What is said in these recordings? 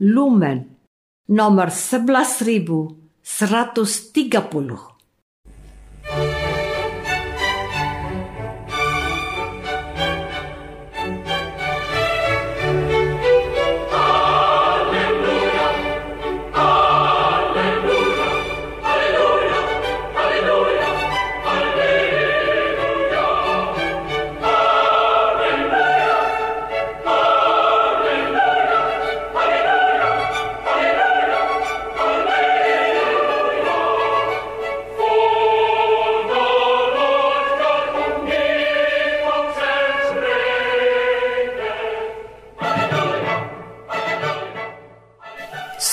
Lumen nomor 11130.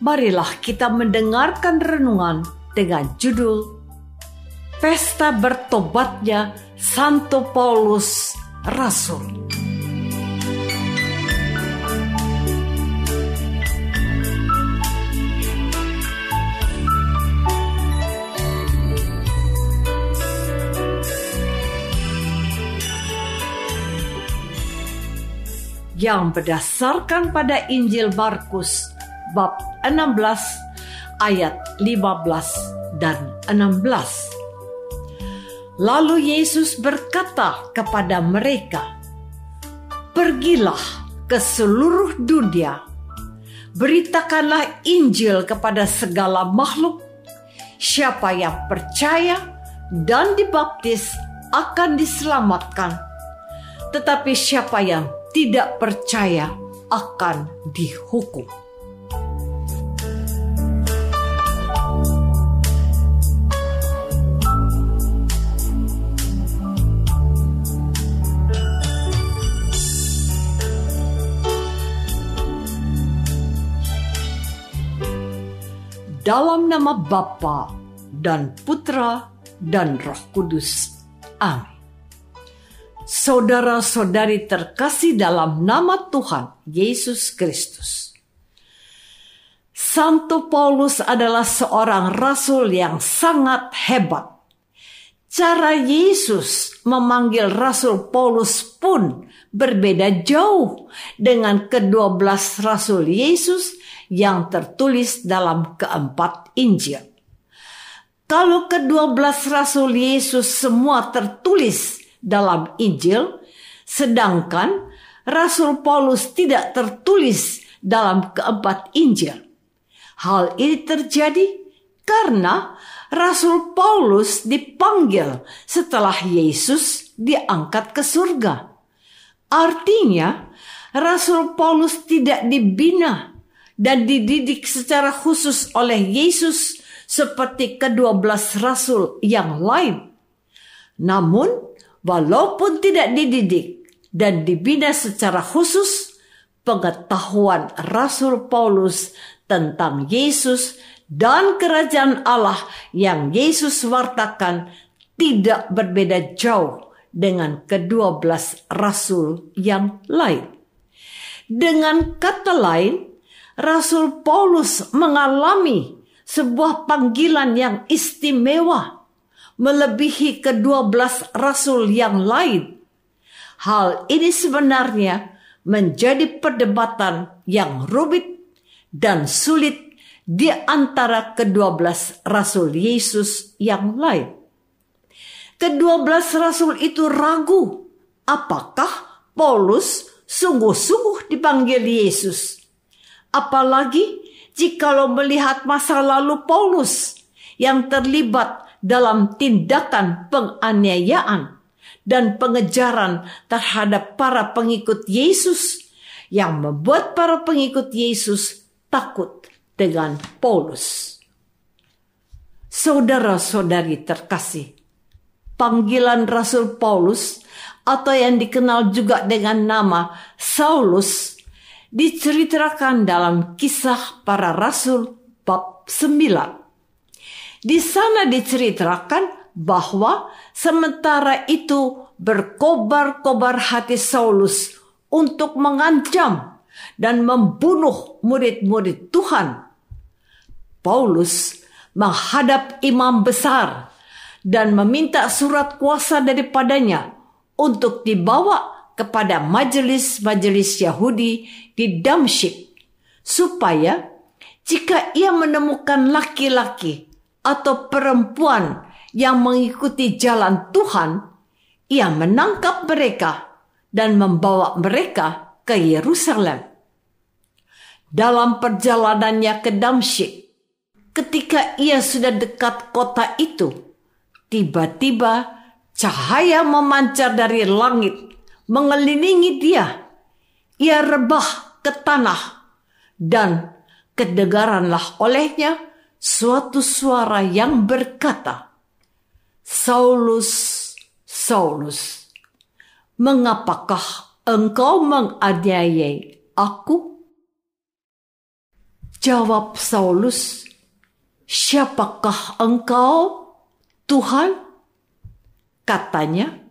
marilah kita mendengarkan renungan dengan judul Pesta Bertobatnya Santo Paulus Rasul. yang berdasarkan pada Injil Markus bab 16 ayat 15 dan 16. Lalu Yesus berkata kepada mereka, "Pergilah ke seluruh dunia, beritakanlah Injil kepada segala makhluk. Siapa yang percaya dan dibaptis akan diselamatkan, tetapi siapa yang tidak percaya akan dihukum." Dalam nama Bapa dan Putra dan Roh Kudus. Amin. Saudara-saudari terkasih dalam nama Tuhan Yesus Kristus. Santo Paulus adalah seorang rasul yang sangat hebat. Cara Yesus memanggil Rasul Paulus pun berbeda jauh dengan kedua belas Rasul Yesus yang tertulis dalam keempat Injil. Kalau kedua belas Rasul Yesus semua tertulis dalam Injil, sedangkan Rasul Paulus tidak tertulis dalam keempat Injil. Hal ini terjadi karena Rasul Paulus dipanggil setelah Yesus diangkat ke surga. Artinya, Rasul Paulus tidak dibina dan dididik secara khusus oleh Yesus seperti kedua belas rasul yang lain. Namun, walaupun tidak dididik dan dibina secara khusus, pengetahuan Rasul Paulus tentang Yesus dan kerajaan Allah yang Yesus wartakan tidak berbeda jauh dengan kedua belas rasul yang lain. Dengan kata lain, Rasul Paulus mengalami sebuah panggilan yang istimewa melebihi kedua belas rasul yang lain. Hal ini sebenarnya menjadi perdebatan yang rumit dan sulit di antara kedua belas rasul Yesus yang lain. Kedua belas rasul itu ragu apakah Paulus sungguh-sungguh dipanggil Yesus apalagi jikalau melihat masa lalu Paulus yang terlibat dalam tindakan penganiayaan dan pengejaran terhadap para pengikut Yesus yang membuat para pengikut Yesus takut dengan Paulus. Saudara-saudari terkasih, panggilan Rasul Paulus atau yang dikenal juga dengan nama Saulus diceritakan dalam kisah para rasul bab 9. Di sana diceritakan bahwa sementara itu berkobar-kobar hati Saulus untuk mengancam dan membunuh murid-murid Tuhan. Paulus menghadap imam besar dan meminta surat kuasa daripadanya untuk dibawa kepada majelis-majelis Yahudi di Damsyik supaya jika ia menemukan laki-laki atau perempuan yang mengikuti jalan Tuhan, ia menangkap mereka dan membawa mereka ke Yerusalem. Dalam perjalanannya ke Damsyik, ketika ia sudah dekat kota itu, tiba-tiba Cahaya memancar dari langit, mengelilingi dia. Ia rebah ke tanah, dan kedengaranlah olehnya suatu suara yang berkata, Saulus, Saulus, mengapakah engkau menganiayai aku? Jawab Saulus, siapakah engkau, Tuhan? Katanya,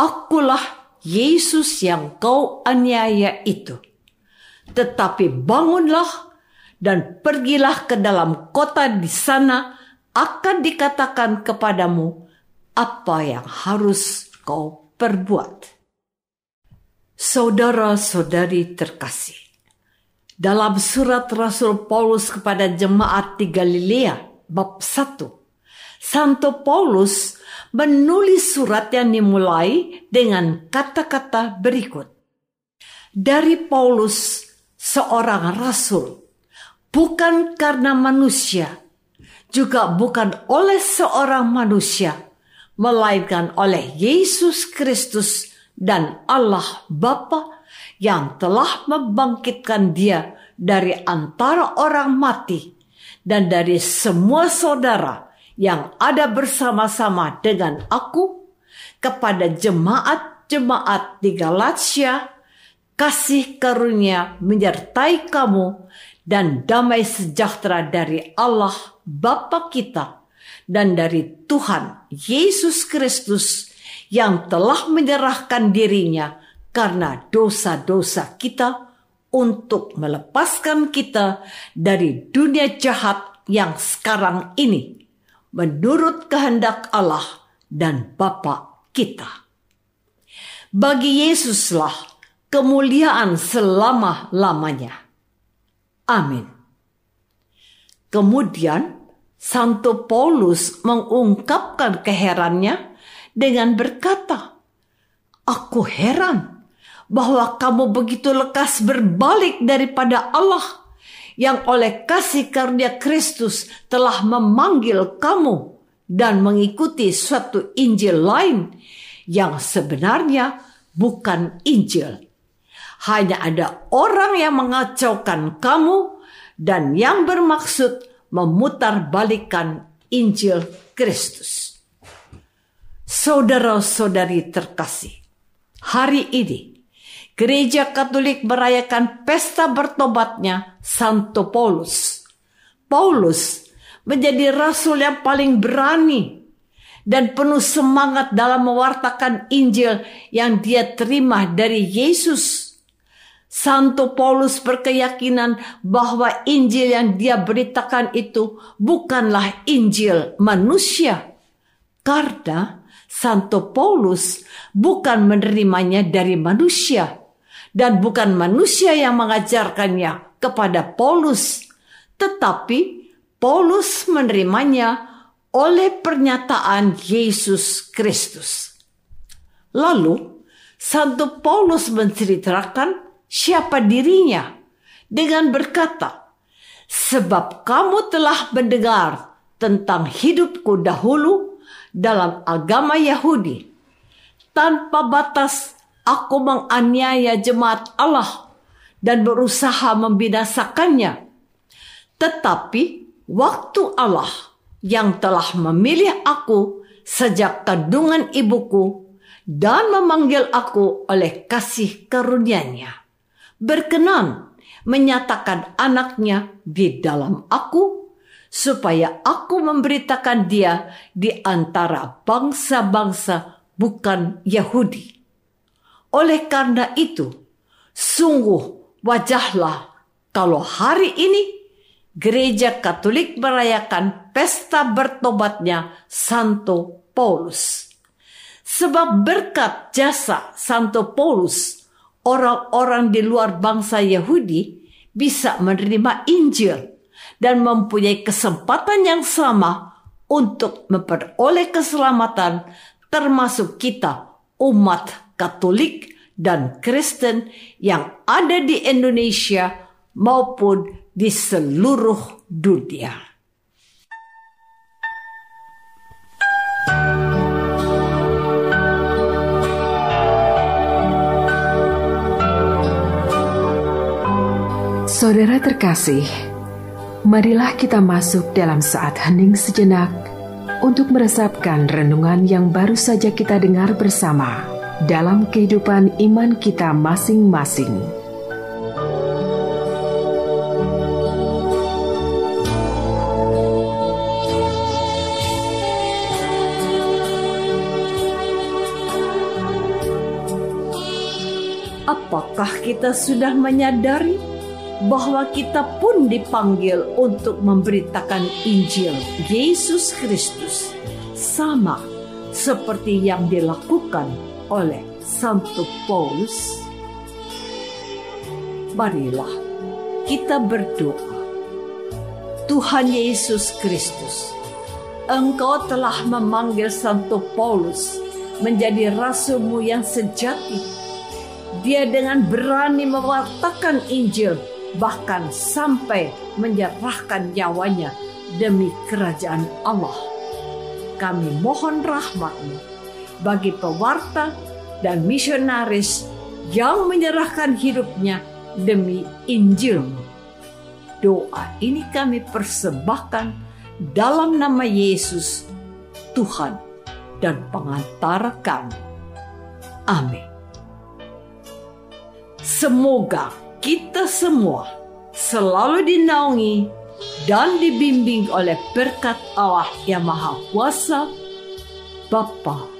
Akulah Yesus yang kau aniaya itu. Tetapi bangunlah dan pergilah ke dalam kota di sana akan dikatakan kepadamu apa yang harus kau perbuat. Saudara-saudari terkasih, dalam surat Rasul Paulus kepada jemaat di Galilea bab 1, Santo Paulus menulis surat yang dimulai dengan kata-kata berikut. Dari Paulus, seorang rasul, bukan karena manusia, juga bukan oleh seorang manusia, melainkan oleh Yesus Kristus dan Allah Bapa yang telah membangkitkan dia dari antara orang mati dan dari semua saudara yang ada bersama-sama dengan aku kepada jemaat-jemaat di Galatia, kasih karunia menyertai kamu dan damai sejahtera dari Allah Bapa kita dan dari Tuhan Yesus Kristus yang telah menyerahkan dirinya karena dosa-dosa kita untuk melepaskan kita dari dunia jahat yang sekarang ini menurut kehendak Allah dan Bapa kita. Bagi Yesuslah kemuliaan selama-lamanya. Amin. Kemudian Santo Paulus mengungkapkan keherannya dengan berkata, Aku heran bahwa kamu begitu lekas berbalik daripada Allah yang oleh kasih karunia Kristus telah memanggil kamu dan mengikuti suatu Injil lain yang sebenarnya bukan Injil. Hanya ada orang yang mengacaukan kamu dan yang bermaksud memutarbalikkan Injil Kristus. Saudara-saudari terkasih, hari ini Gereja Katolik merayakan pesta bertobatnya Santo Paulus. Paulus menjadi rasul yang paling berani dan penuh semangat dalam mewartakan Injil yang dia terima dari Yesus. Santo Paulus berkeyakinan bahwa Injil yang dia beritakan itu bukanlah Injil manusia. Karena Santo Paulus bukan menerimanya dari manusia, dan bukan manusia yang mengajarkannya kepada Paulus, tetapi Paulus menerimanya oleh pernyataan Yesus Kristus. Lalu, Santo Paulus menceritakan siapa dirinya dengan berkata, Sebab kamu telah mendengar tentang hidupku dahulu dalam agama Yahudi. Tanpa batas aku menganiaya jemaat Allah dan berusaha membinasakannya. Tetapi waktu Allah yang telah memilih aku sejak kandungan ibuku dan memanggil aku oleh kasih karunia-Nya, berkenan menyatakan anaknya di dalam aku, supaya aku memberitakan dia di antara bangsa-bangsa bukan Yahudi. Oleh karena itu, sungguh wajahlah kalau hari ini gereja Katolik merayakan pesta bertobatnya Santo Paulus. Sebab berkat jasa Santo Paulus, orang-orang di luar bangsa Yahudi bisa menerima Injil dan mempunyai kesempatan yang sama untuk memperoleh keselamatan termasuk kita umat Katolik dan Kristen yang ada di Indonesia maupun di seluruh dunia. Saudara terkasih, marilah kita masuk dalam saat hening sejenak untuk meresapkan renungan yang baru saja kita dengar bersama dalam kehidupan iman kita masing-masing. Apakah kita sudah menyadari bahwa kita pun dipanggil untuk memberitakan Injil Yesus Kristus sama seperti yang dilakukan oleh Santo Paulus. Marilah kita berdoa. Tuhan Yesus Kristus, Engkau telah memanggil Santo Paulus menjadi rasulmu yang sejati. Dia dengan berani mewartakan Injil bahkan sampai menyerahkan nyawanya demi kerajaan Allah. Kami mohon rahmatmu bagi pewarta dan misionaris yang menyerahkan hidupnya demi Injilmu. Doa ini kami persembahkan dalam nama Yesus, Tuhan dan pengantar kami. Amin. Semoga kita semua selalu dinaungi dan dibimbing oleh berkat Allah yang Maha Kuasa, Bapa